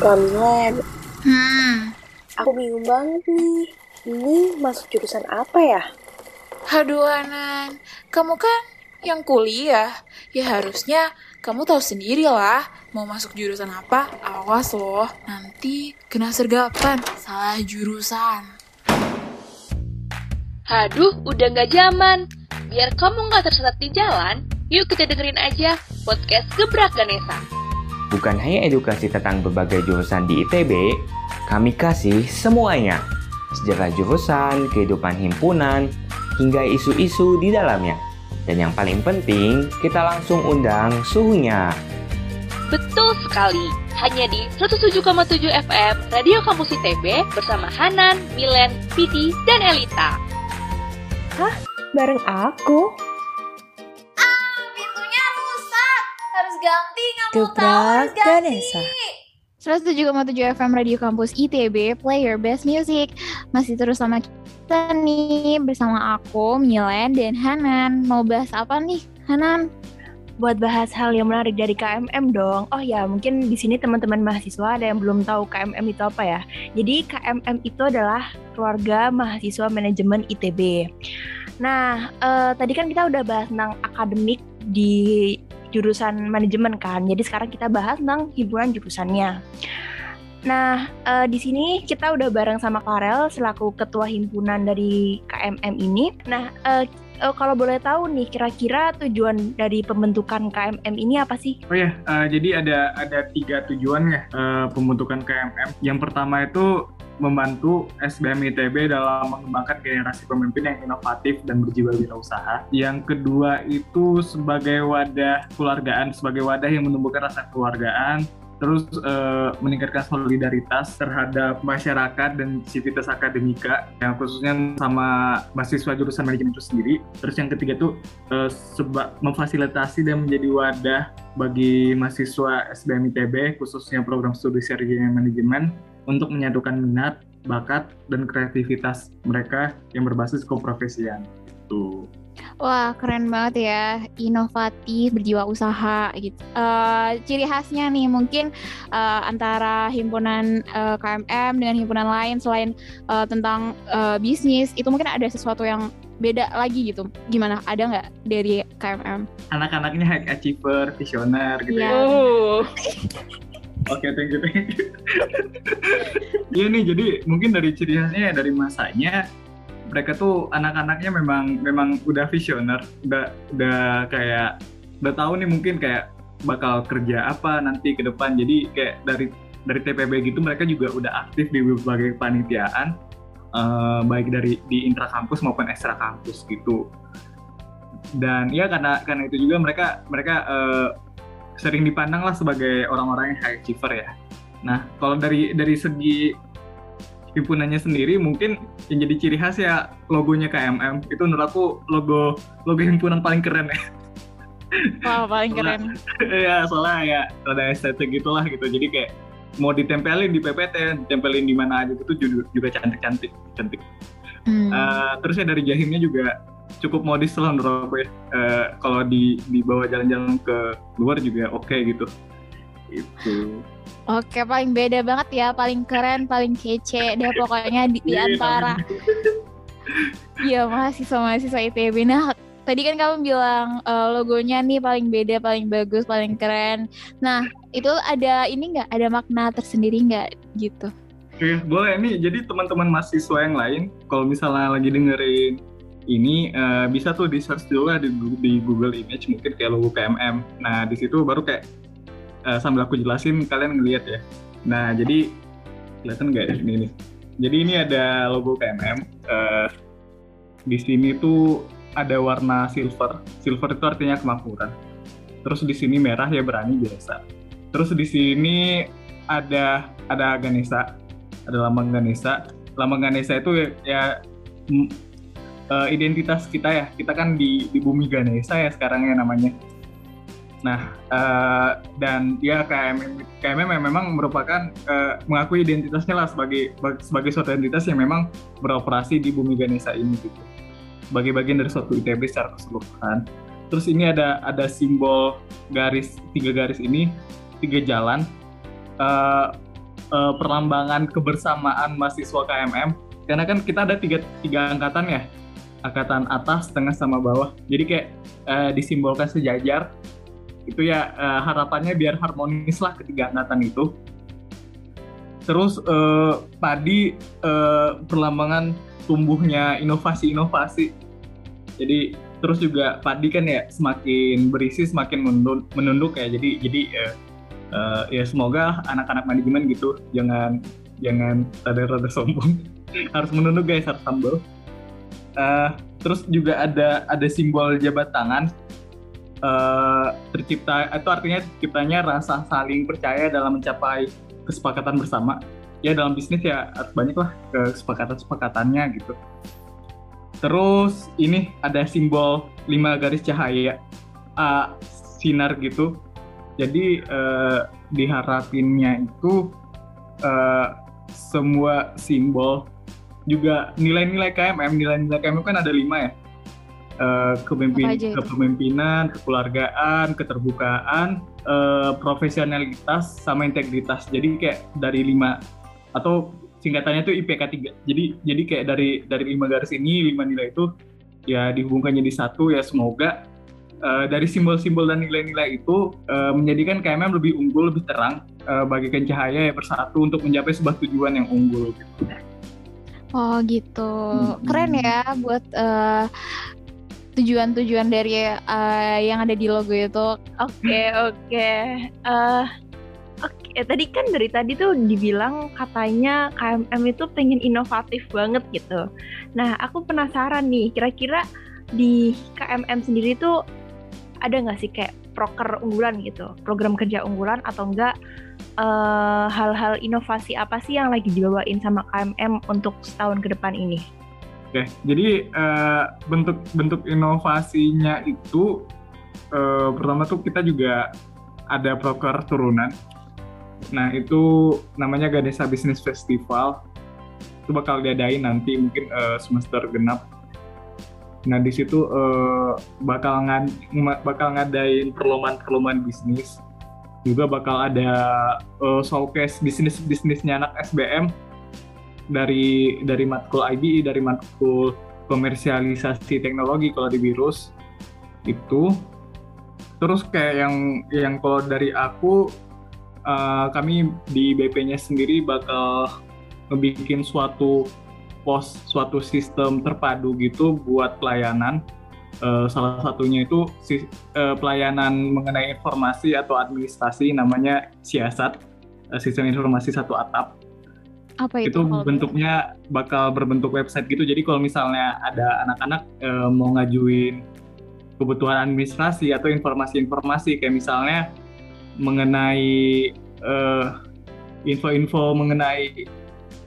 Kamilan, Hmm, aku bingung banget nih. Ini masuk jurusan apa ya? aduh Anan, kamu kan yang kuliah, ya harusnya kamu tahu sendiri lah mau masuk jurusan apa. Awas loh, nanti kena sergapan, salah jurusan. Haduh, udah nggak zaman. Biar kamu nggak tersesat di jalan, yuk kita dengerin aja podcast Gebrak Ganesa. Bukan hanya edukasi tentang berbagai jurusan di ITB, kami kasih semuanya. Sejarah jurusan, kehidupan himpunan, hingga isu-isu di dalamnya. Dan yang paling penting, kita langsung undang suhunya. Betul sekali, hanya di 107,7 FM Radio Kampus ITB bersama Hanan, Milen, Piti, dan Elita. Bareng aku? Ganti nggak mau Gebrak tahu harus ganti Ganesa. 107,7 FM Radio Kampus ITB Player Best Music masih terus sama kita nih bersama aku Milen dan Hanan mau bahas apa nih Hanan buat bahas hal yang menarik dari KMM dong. Oh ya, mungkin di sini teman-teman mahasiswa ada yang belum tahu KMM itu apa ya. Jadi KMM itu adalah keluarga mahasiswa manajemen ITB. Nah, eh, tadi kan kita udah bahas tentang akademik di jurusan manajemen kan. Jadi sekarang kita bahas tentang himpunan jurusannya. Nah, eh, di sini kita udah bareng sama Karel selaku ketua himpunan dari KMM ini. Nah, eh, eh, kalau boleh tahu nih, kira-kira tujuan dari pembentukan KMM ini apa sih? Oh ya, eh, jadi ada ada tiga tujuan ya eh, pembentukan KMM. Yang pertama itu membantu SBM ITB dalam mengembangkan generasi pemimpin yang inovatif dan berjiwa wirausaha. Yang kedua itu sebagai wadah keluargaan, sebagai wadah yang menumbuhkan rasa keluargaan, terus eh, meningkatkan solidaritas terhadap masyarakat dan civitas akademika yang khususnya sama mahasiswa jurusan manajemen itu sendiri. Terus yang ketiga tuh eh, seba- memfasilitasi dan menjadi wadah bagi mahasiswa SBM ITB khususnya program studi sarjana manajemen untuk menyatukan minat, bakat, dan kreativitas mereka yang berbasis keprofesian. Tuh. Wah keren banget ya inovatif berjiwa usaha gitu. Eh, ciri khasnya nih mungkin eh, antara himpunan eh, KMM dengan himpunan lain selain eh, tentang eh, bisnis itu mungkin ada sesuatu yang beda lagi gitu. Gimana? Ada nggak dari KMM? Anak-anaknya high achiever, visioner gitu Iya. ya. Oke, thank you, thank you. Iya nih, jadi mungkin dari ciri khasnya ya, dari masanya mereka tuh anak-anaknya memang memang udah visioner, udah udah kayak udah tahu nih mungkin kayak bakal kerja apa nanti ke depan. Jadi kayak dari dari TPB gitu mereka juga udah aktif di berbagai panitiaan eh, baik dari di intra kampus maupun ekstra kampus gitu. Dan ya karena karena itu juga mereka mereka eh, sering dipandang lah sebagai orang-orang yang high achiever ya. Nah, kalau dari dari segi himpunannya sendiri mungkin yang jadi ciri khas ya logonya KMM itu menurut aku logo logo himpunan paling keren ya. Wah paling keren. ya soalnya ya rada estetik gitulah gitu. Jadi kayak mau ditempelin di PPT, ditempelin di mana aja itu juga, juga cantik-cantik, cantik. Hmm. Eh, terusnya dari jahimnya juga cukup modis lah menurut aku ya. Eh, kalau di dibawa jalan-jalan ke luar juga oke gitu. Itu. Oke paling beda banget ya, paling keren, paling kece deh pokoknya di, di antara Iya mahasiswa-mahasiswa ITB. Nah tadi kan kamu bilang eh, logonya nih paling beda, paling bagus, paling keren. Nah itu ada ini nggak? Ada makna tersendiri nggak gitu? Oke, boleh nih. Jadi teman-teman mahasiswa yang lain, kalau misalnya lagi dengerin ini eh, bisa tuh di search dulu lah di, di Google Image mungkin kayak logo KMM. Nah di situ baru kayak eh, sambil aku jelasin kalian ngeliat ya. Nah jadi kelihatan nggak ya ini nih. Jadi ini ada logo KMM. eh, di sini tuh ada warna silver. Silver itu artinya kemakmuran. Terus di sini merah ya berani biasa. Terus di sini ada ada Ganesha ada lambang Ganesha. Lambang Ganesha itu ya, ya, eh, identitas kita ya. Kita kan di di bumi Ganesha ya sekarang ya namanya. Nah, eh, dan ya KMM, KMM yang memang merupakan eh, mengakui identitasnya lah sebagai sebagai suatu identitas yang memang beroperasi di bumi Ganesha ini gitu. Sebagai bagian dari suatu ITB secara keseluruhan. Terus ini ada ada simbol garis tiga garis ini tiga jalan. Eh, eh, perlambangan kebersamaan mahasiswa KMM karena kan kita ada tiga tiga angkatan ya angkatan atas, tengah sama bawah. Jadi kayak eh, disimbolkan sejajar. Itu ya eh, harapannya biar harmonis lah ketiga angkatan itu. Terus eh, padi eh, perlambangan tumbuhnya inovasi-inovasi. Jadi terus juga padi kan ya semakin berisi semakin menunduk, menunduk ya. Jadi jadi eh, eh, ya semoga anak-anak manajemen gitu jangan jangan rada-rada sombong harus menunduk guys harus humble Eh, terus juga ada ada simbol jabat tangan. Eh, tercipta itu artinya terciptanya rasa saling percaya dalam mencapai kesepakatan bersama. Ya dalam bisnis ya harus banyak lah kesepakatan kesepakatannya gitu. Terus ini ada simbol lima garis cahaya A sinar gitu. Jadi eh, diharapinnya itu eh, semua simbol juga nilai-nilai KMM nilai-nilai KMM kan ada lima ya Eh, kepemimpi- Apa aja itu? kepemimpinan kekeluargaan keterbukaan eh, profesionalitas sama integritas jadi kayak dari lima atau singkatannya itu IPK 3 jadi jadi kayak dari dari lima garis ini lima nilai itu ya dihubungkan jadi satu ya semoga eh, dari simbol-simbol dan nilai-nilai itu eh, menjadikan KMM lebih unggul lebih terang eh, bagikan cahaya ya bersatu untuk mencapai sebuah tujuan yang unggul gitu. Oh gitu, Mm-mm. keren ya buat eh, tujuan-tujuan dari eh, yang ada di logo itu. Oke, oke. Eh, Oke, tadi kan dari tadi tuh dibilang katanya KMM itu pengen inovatif banget gitu. Nah, aku penasaran nih, kira-kira di KMM sendiri tuh ada nggak sih kayak proker unggulan gitu, program kerja unggulan atau enggak eh, hal-hal inovasi apa sih yang lagi dibawain sama KMM untuk setahun ke depan ini? Oke, jadi eh, bentuk-bentuk inovasinya itu eh, pertama tuh kita juga ada proker turunan. Nah itu namanya Ganesha Business Festival. Itu bakal diadain nanti mungkin eh, semester genap. Nah di situ eh, bakal ngad bakal ngadain perlombaan-perlombaan bisnis. Juga bakal ada eh, showcase bisnis-bisnisnya anak SBM dari dari matkul IBI, dari matkul komersialisasi teknologi kalau di virus itu. Terus kayak yang yang kalau dari aku eh, kami di BP-nya sendiri bakal ngebikin suatu pos suatu sistem terpadu gitu buat pelayanan. Eh, salah satunya itu si- eh, pelayanan mengenai informasi atau administrasi namanya siasat eh, sistem informasi satu atap Apa itu? itu bentuknya bakal berbentuk website gitu. Jadi kalau misalnya ada anak-anak eh, mau ngajuin kebutuhan administrasi atau informasi-informasi kayak misalnya mengenai eh, info-info mengenai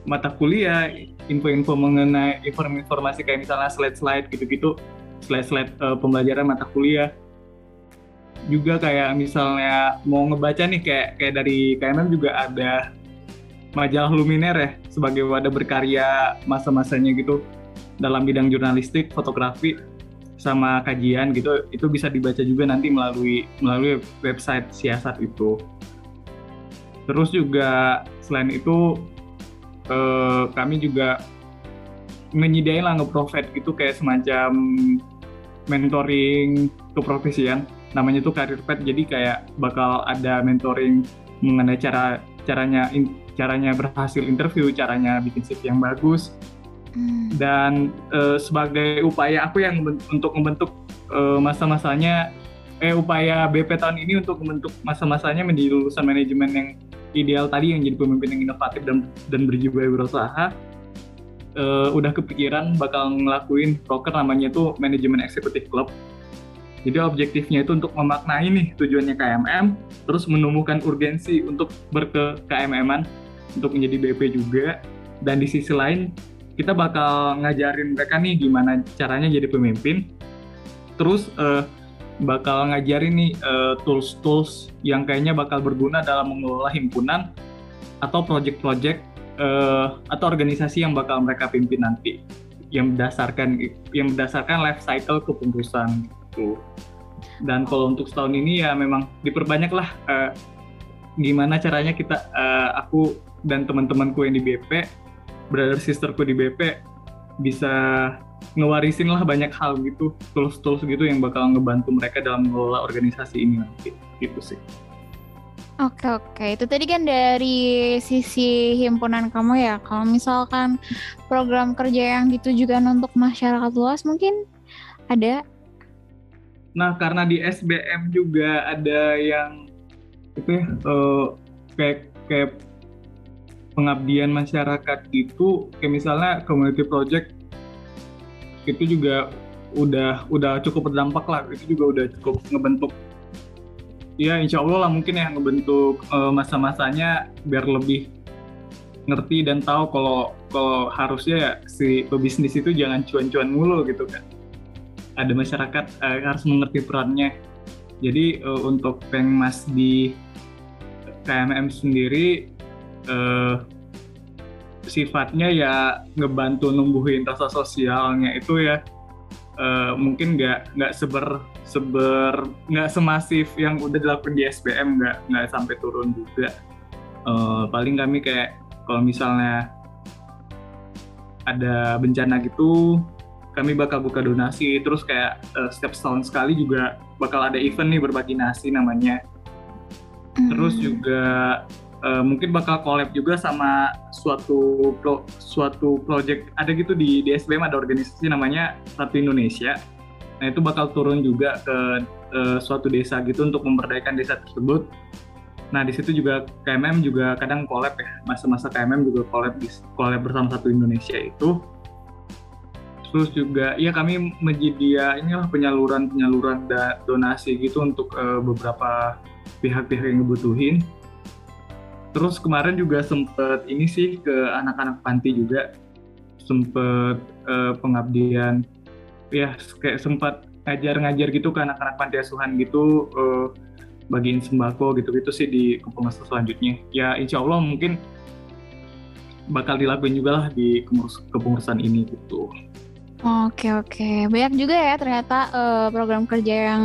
mata kuliah, info-info mengenai informasi kayak misalnya slide-slide gitu-gitu, slide-slide eh, pembelajaran mata kuliah. Juga kayak misalnya mau ngebaca nih kayak kayak dari KMM juga ada majalah Luminer ya sebagai wadah berkarya masa-masanya gitu dalam bidang jurnalistik, fotografi sama kajian gitu itu bisa dibaca juga nanti melalui melalui website siasat itu. Terus juga selain itu eh, kami juga menyediain lah nge-provide gitu kayak semacam mentoring keprofesian namanya tuh career path jadi kayak bakal ada mentoring mengenai cara caranya in- caranya berhasil interview, caranya bikin CV yang bagus, Hmm. dan eh, sebagai upaya aku yang untuk membentuk eh, masa-masanya, eh upaya BP tahun ini untuk membentuk masa-masanya menjadi lulusan manajemen yang ideal tadi yang jadi pemimpin yang inovatif dan dan berjiwa berusaha, eh, udah kepikiran bakal ngelakuin proker namanya tuh manajemen eksekutif club. Jadi objektifnya itu untuk memaknai nih tujuannya KMM, terus menumbuhkan urgensi untuk berke KMM-an untuk menjadi BP juga dan di sisi lain kita bakal ngajarin mereka nih gimana caranya jadi pemimpin terus eh, bakal ngajarin nih eh, tools-tools yang kayaknya bakal berguna dalam mengelola himpunan atau project-project eh, atau organisasi yang bakal mereka pimpin nanti yang berdasarkan yang berdasarkan life cycle kepengurusan gitu dan kalau untuk setahun ini ya memang diperbanyak lah eh, gimana caranya kita eh, aku dan teman-temanku yang di BP, brother sisterku di BP bisa ngewarisin lah banyak hal gitu, tools-tools gitu yang bakal ngebantu mereka dalam mengelola organisasi ini nanti. Gitu sih. Oke oke, itu tadi kan dari sisi himpunan kamu ya. Kalau misalkan program kerja yang juga untuk masyarakat luas mungkin ada. Nah karena di SBM juga ada yang itu ya, eh, kayak kayak pengabdian masyarakat itu kayak misalnya community project itu juga udah udah cukup berdampak lah itu juga udah cukup ngebentuk ya insya Allah lah mungkin ya ngebentuk uh, masa-masanya biar lebih ngerti dan tahu kalau kalau harusnya ya si pebisnis itu jangan cuan-cuan mulu gitu kan. Ada masyarakat uh, harus mengerti perannya. Jadi uh, untuk pengmas di KMM sendiri uh, sifatnya ya ngebantu numbuhin rasa sosialnya itu ya uh, mungkin nggak nggak seber seber nggak semasif yang udah dilakukan di SBM nggak nggak sampai turun juga. Uh, paling kami kayak kalau misalnya ada bencana gitu kami bakal buka donasi. Terus kayak uh, setiap setahun sekali juga bakal ada event nih berbagi nasi namanya. Terus juga uh, mungkin bakal collab juga sama suatu pro, suatu project ada gitu di di SBM ada organisasi namanya Satu Indonesia Nah itu bakal turun juga ke uh, suatu desa gitu untuk memberdayakan desa tersebut. Nah di situ juga KMM juga kadang collab ya masa-masa KMM juga collab collab bersama satu Indonesia itu. Terus juga ya kami menjadi inilah penyaluran penyaluran da, donasi gitu untuk uh, beberapa pihak-pihak yang ngebutuhin. Terus kemarin juga sempet ini sih ke anak-anak panti juga sempet uh, pengabdian ya kayak sempat ngajar-ngajar gitu ke anak-anak panti asuhan gitu uh, bagiin sembako gitu-gitu sih di kepengurusan selanjutnya. Ya insya Allah mungkin bakal dilakuin juga lah di kepengurusan ini gitu. Oke oke, banyak juga ya ternyata uh, program kerja yang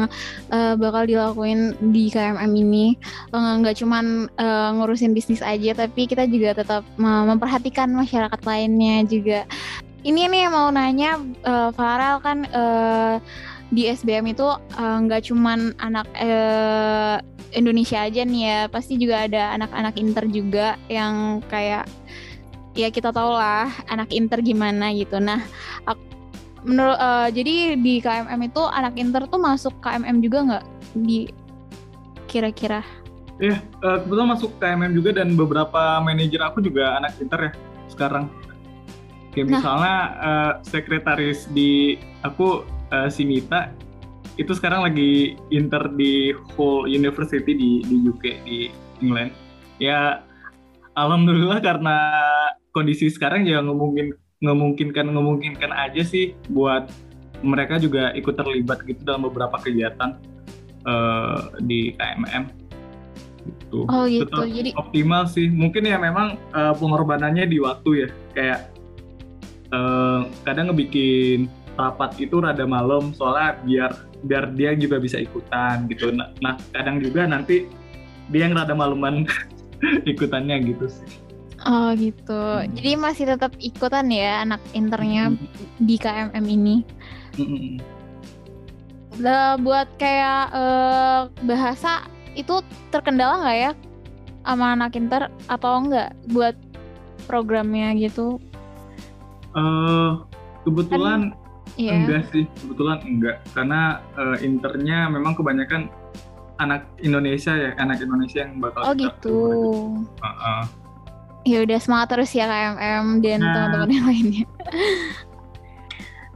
uh, bakal dilakuin di KMM ini. Nggak cuman uh, ngurusin bisnis aja, tapi kita juga tetap memperhatikan masyarakat lainnya juga ini nih mau nanya uh, Farel kan uh, di SBM itu nggak uh, cuman anak uh, Indonesia aja nih ya, pasti juga ada anak-anak inter juga yang kayak ya kita tau lah anak inter gimana gitu. Nah, aku, menurut uh, jadi di KMM itu anak inter tuh masuk KMM juga nggak di kira-kira? Iya, uh, kebetulan masuk KMM juga dan beberapa manajer aku juga anak inter ya sekarang. Kayak nah. misalnya uh, sekretaris di aku uh, Sinita itu sekarang lagi inter di Hull University di di UK di England. Ya alhamdulillah karena kondisi sekarang ya ngomongin ngemungkinkan ngemungkinkan aja sih buat mereka juga ikut terlibat gitu dalam beberapa kegiatan uh, di KMM gitu. Oh gitu. Tetap Jadi optimal sih. Mungkin ya memang uh, pengorbanannya di waktu ya. Kayak uh, kadang ngebikin rapat itu rada malam soalnya biar biar dia juga bisa ikutan gitu. Nah, nah kadang juga nanti dia yang rada maluman ikutannya gitu sih. Oh gitu. Hmm. Jadi masih tetap ikutan ya anak internya hmm. di KMM ini. Hmm. Nah, buat kayak uh, bahasa itu terkendala nggak ya sama anak inter atau enggak buat programnya gitu? Uh, kebetulan kan, iya. enggak sih, kebetulan enggak karena uh, internya memang kebanyakan anak Indonesia ya, anak Indonesia yang bakal. Oh gitu. Uh -uh. Ya udah semangat terus ya KMM dan nah. teman-teman yang lainnya.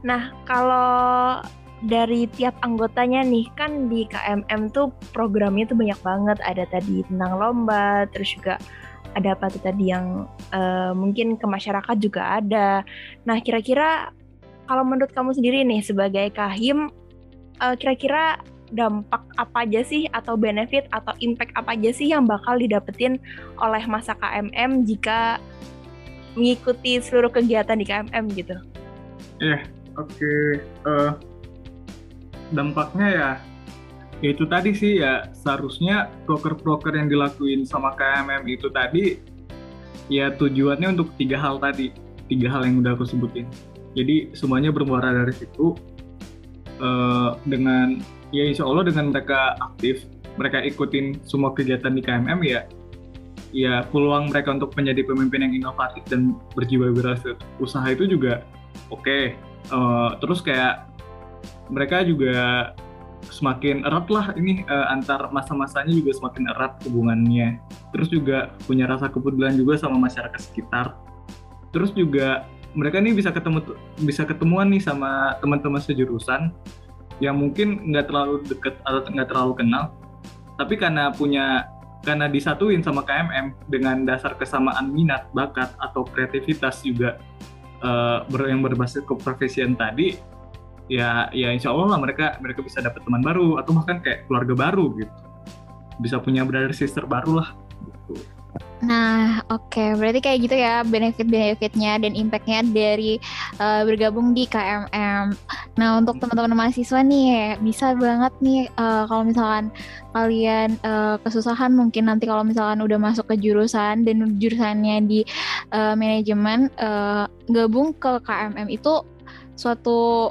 nah kalau dari tiap anggotanya nih kan di KMM tuh programnya tuh banyak banget ada tadi tentang lomba terus juga ada apa tuh tadi yang uh, mungkin ke masyarakat juga ada. Nah, kira-kira kalau menurut kamu sendiri nih sebagai kahim, uh, kira-kira dampak apa aja sih atau benefit atau impact apa aja sih yang bakal didapetin oleh masa KMM jika mengikuti seluruh kegiatan di KMM gitu? Iya, yeah, oke. Okay. Uh, eh, dampaknya ya ya itu tadi sih ya. Seharusnya proker-proker yang dilakuin sama KMM itu tadi ya tujuannya untuk tiga hal tadi tiga hal yang udah aku sebutin. Jadi semuanya bermuara dari situ eh, dengan ya insya Allah dengan mereka aktif mereka ikutin semua kegiatan di KMM ya ya peluang mereka untuk menjadi pemimpin yang inovatif dan berjiwa usaha itu juga oke. Eh, terus kayak mereka juga semakin erat lah ini uh, antar masa-masanya juga semakin erat hubungannya. Terus juga punya rasa kepedulian juga sama masyarakat sekitar. Terus juga mereka nih bisa ketemu bisa ketemuan nih sama teman-teman sejurusan yang mungkin nggak terlalu deket atau nggak terlalu kenal. Tapi karena punya karena disatuin sama KMM dengan dasar kesamaan minat, bakat atau kreativitas juga uh, yang berbasis keprofesian tadi ya ya insya Allah lah mereka mereka bisa dapat teman baru atau bahkan kayak keluarga baru gitu bisa punya brother sister baru lah gitu. Nah, oke, okay. berarti kayak gitu ya benefit-benefitnya dan impactnya dari uh, bergabung di KMM. Nah, untuk teman-teman mahasiswa nih, bisa banget nih uh, kalau misalkan kalian uh, kesusahan mungkin nanti kalau misalkan udah masuk ke jurusan dan jurusannya di uh, manajemen, uh, gabung ke KMM itu suatu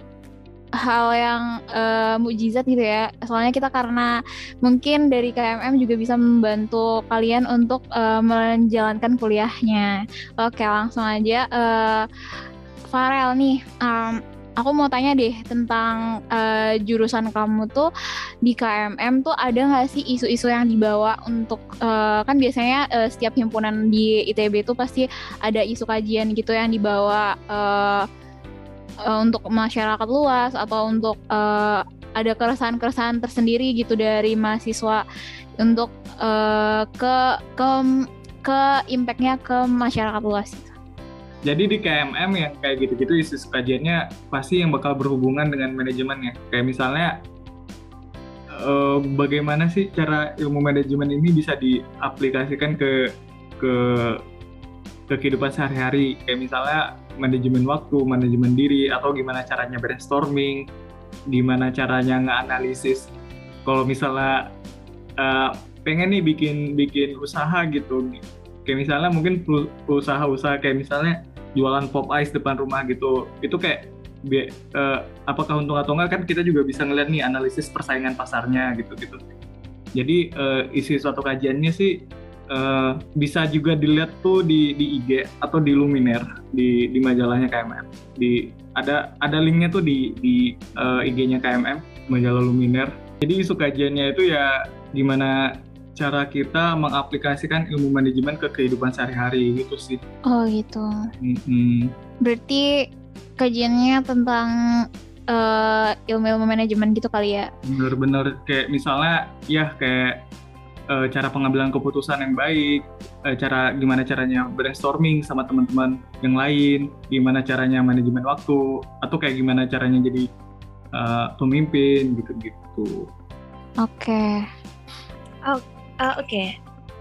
hal yang uh, mujizat gitu ya. Soalnya kita karena mungkin dari KMM juga bisa membantu kalian untuk uh, menjalankan kuliahnya. Oke, langsung aja. Uh, Farel nih, um, aku mau tanya deh tentang uh, jurusan kamu tuh di KMM tuh ada nggak sih isu-isu yang dibawa untuk uh, kan biasanya uh, setiap himpunan di ITB tuh pasti ada isu kajian gitu yang dibawa uh, uh, untuk masyarakat luas atau untuk uh, ada keresahan-keresahan tersendiri gitu dari mahasiswa untuk uh, ke ke ke impactnya ke masyarakat luas. Jadi di KMM yang kayak gitu-gitu isu kajiannya pasti yang bakal berhubungan dengan manajemennya. Kayak misalnya uh, bagaimana sih cara ilmu manajemen ini bisa diaplikasikan ke ke ke kehidupan sehari-hari. Kayak misalnya manajemen waktu, manajemen diri, atau gimana caranya brainstorming, gimana caranya nganalisis. Kalau misalnya uh, pengen nih bikin bikin usaha gitu, kayak misalnya mungkin usaha-usaha kayak misalnya jualan pop ice depan rumah gitu, itu kayak uh, apakah untung atau enggak kan kita juga bisa ngeliat nih analisis persaingan pasarnya gitu gitu. Jadi uh, isi suatu kajiannya sih uh, bisa juga dilihat tuh di di IG atau di Luminer di di majalahnya KMM. Di ada ada linknya tuh di di uh, eh, IG-nya KMM majalah Luminer. Jadi isu kajiannya itu ya gimana cara kita mengaplikasikan ilmu manajemen ke kehidupan sehari-hari gitu sih. Oh gitu. Mm-hmm. Berarti kajiannya tentang uh, ilmu-ilmu manajemen gitu kali ya? Bener-bener kayak misalnya ya kayak uh, cara pengambilan keputusan yang baik, uh, cara gimana caranya brainstorming sama teman-teman yang lain, gimana caranya manajemen waktu, atau kayak gimana caranya jadi uh, pemimpin gitu-gitu. Oke. Okay. Oh, uh, oke. Okay.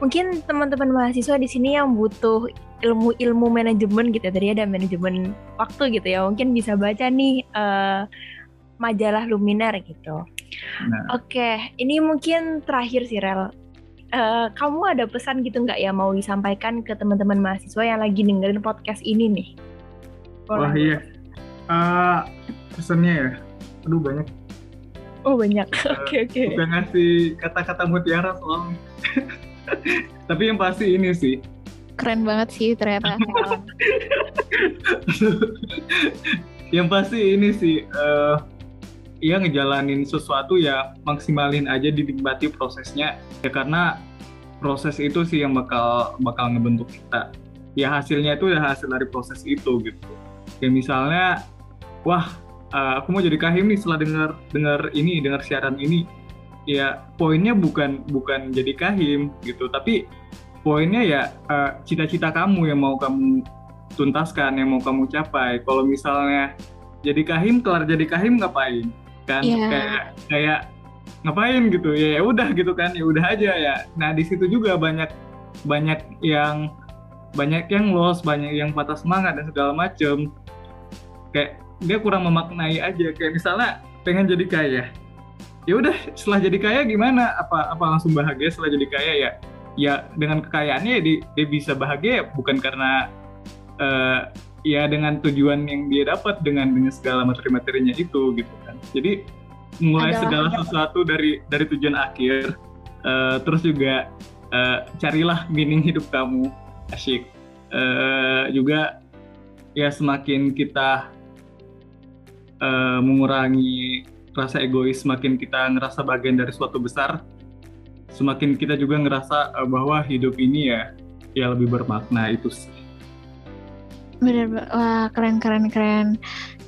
Mungkin teman-teman mahasiswa di sini yang butuh ilmu-ilmu manajemen gitu ya, tadi ada manajemen waktu gitu ya, mungkin bisa baca nih uh, majalah Luminar gitu. Nah. Oke, okay. ini mungkin terakhir sih Rel uh, kamu ada pesan gitu nggak ya mau disampaikan ke teman-teman mahasiswa yang lagi dengerin podcast ini nih? Wah oh, iya, uh, pesannya ya, aduh banyak. Oh banyak, oke oke. Okay, okay. ngasih kata-kata mutiara soalnya. Tapi yang pasti ini sih. Keren banget sih ternyata. yang pasti ini sih, uh, ya ngejalanin sesuatu ya maksimalin aja dinikmati prosesnya. Ya karena proses itu sih yang bakal bakal ngebentuk kita. Ya hasilnya itu ya hasil dari proses itu gitu. Ya misalnya wah uh, aku mau jadi kahim nih setelah dengar dengar ini dengar siaran ini. Ya poinnya bukan bukan jadi kahim gitu. Tapi poinnya ya uh, cita-cita kamu yang mau kamu tuntaskan yang mau kamu capai. Kalau misalnya jadi kahim kelar jadi kahim ngapain kan yeah. kayak kayak ngapain gitu ya, ya udah gitu kan ya udah aja ya. Nah di situ juga banyak banyak yang banyak yang loss banyak yang patah semangat dan segala macem. Kayak dia kurang memaknai aja. Kayak misalnya pengen jadi kaya. Ya udah setelah jadi kaya gimana? Apa apa langsung bahagia setelah jadi kaya? Ya ya dengan kekayaannya dia, dia bisa bahagia bukan karena uh, ya dengan tujuan yang dia dapat dengan dengan segala materi-materinya itu gitu kan. Jadi mulai Adalah segala sesuatu dari dari tujuan akhir uh, terus juga uh, carilah meaning hidup kamu. Asyik. Uh, juga ya semakin kita uh, mengurangi rasa egois semakin kita ngerasa bagian dari suatu besar semakin kita juga ngerasa uh, bahwa hidup ini ya ya lebih bermakna itu sih Bener, wah keren keren keren.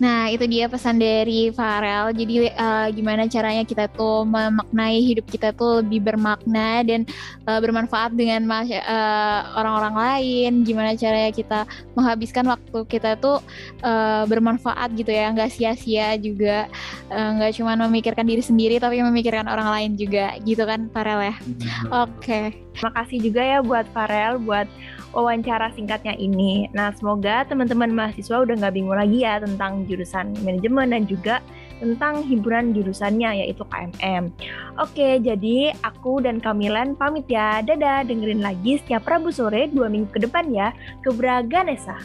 Nah itu dia pesan dari Farel. Jadi uh, gimana caranya kita tuh memaknai hidup kita tuh lebih bermakna dan uh, bermanfaat dengan uh, orang-orang lain. Gimana caranya kita menghabiskan waktu kita tuh uh, bermanfaat gitu ya, nggak sia-sia juga, nggak uh, cuma memikirkan diri sendiri tapi memikirkan orang lain juga, gitu kan Farel ya. Oke. Okay. Makasih juga ya buat Farel buat wawancara singkatnya ini. Nah, semoga teman-teman mahasiswa udah nggak bingung lagi ya tentang jurusan manajemen dan juga tentang himpunan jurusannya yaitu KMM. Oke, jadi aku dan Kamilan pamit ya. Dadah, dengerin lagi setiap Rabu sore dua minggu ke depan ya. Kebraga Nesa.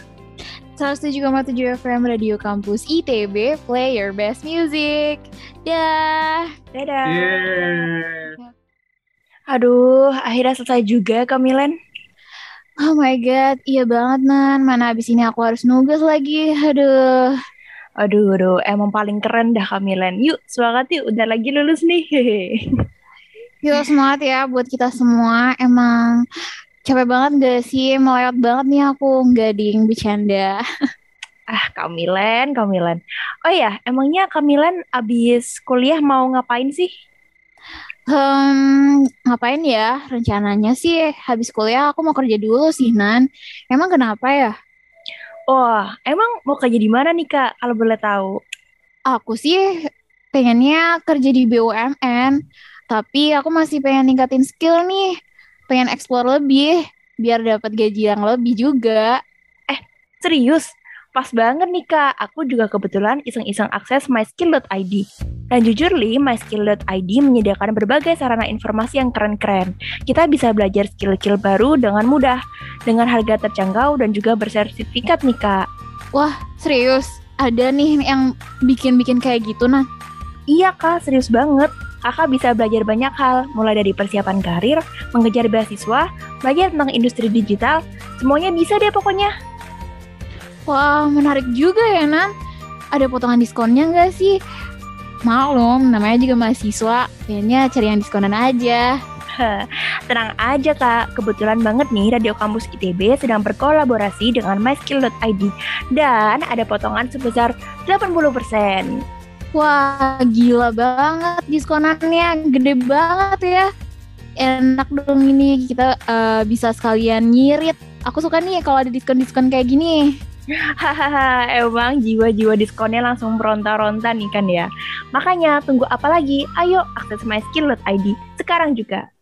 107,7 FM Radio Kampus ITB, play your best music. Dah. Dadah. Yeah. Aduh, akhirnya selesai juga Kamilan. Oh my god, iya banget Nan. Mana abis ini aku harus nugas lagi. Aduh. Aduh, aduh, emang paling keren dah Kamilen. Yuk, semangat yuk, udah lagi lulus nih. Yuk, semangat ya buat kita semua. Emang capek banget gak sih? Melewat banget nih aku. Nggak ding, bercanda. ah, Kamilen, Kamilen. Oh ya, emangnya Kamilen abis kuliah mau ngapain sih? Hmm, ngapain ya? Rencananya sih habis kuliah aku mau kerja dulu sih, Nan. Emang kenapa ya? Oh, emang mau kerja di mana nih, Kak? Kalau boleh tahu. Aku sih pengennya kerja di BUMN, tapi aku masih pengen ningkatin skill nih. Pengen explore lebih, biar dapat gaji yang lebih juga. Eh, serius? Pas banget nih kak, aku juga kebetulan iseng-iseng akses myskill.id. Dan jujur li, myskill.id menyediakan berbagai sarana informasi yang keren-keren. Kita bisa belajar skill-skill baru dengan mudah, dengan harga terjangkau dan juga bersertifikat nih kak. Wah, serius? Ada nih yang bikin-bikin kayak gitu nah? Iya kak, serius banget. Kakak bisa belajar banyak hal, mulai dari persiapan karir, mengejar beasiswa, belajar tentang industri digital, semuanya bisa deh pokoknya. Wah, menarik juga ya, Nan. Ada potongan diskonnya nggak sih? Maklum, namanya juga mahasiswa. Kayaknya cari yang diskonan aja. Tenang aja kak, kebetulan banget nih Radio Kampus ITB sedang berkolaborasi dengan myskill.id dan ada potongan sebesar 80%. Wah, gila banget diskonannya, gede banget ya. Enak dong ini, kita uh, bisa sekalian nyirit. Aku suka nih kalau ada diskon-diskon kayak gini. Hahaha, emang jiwa-jiwa diskonnya langsung meronta-ronta nih kan ya. Makanya tunggu apa lagi? Ayo akses myskill.id sekarang juga.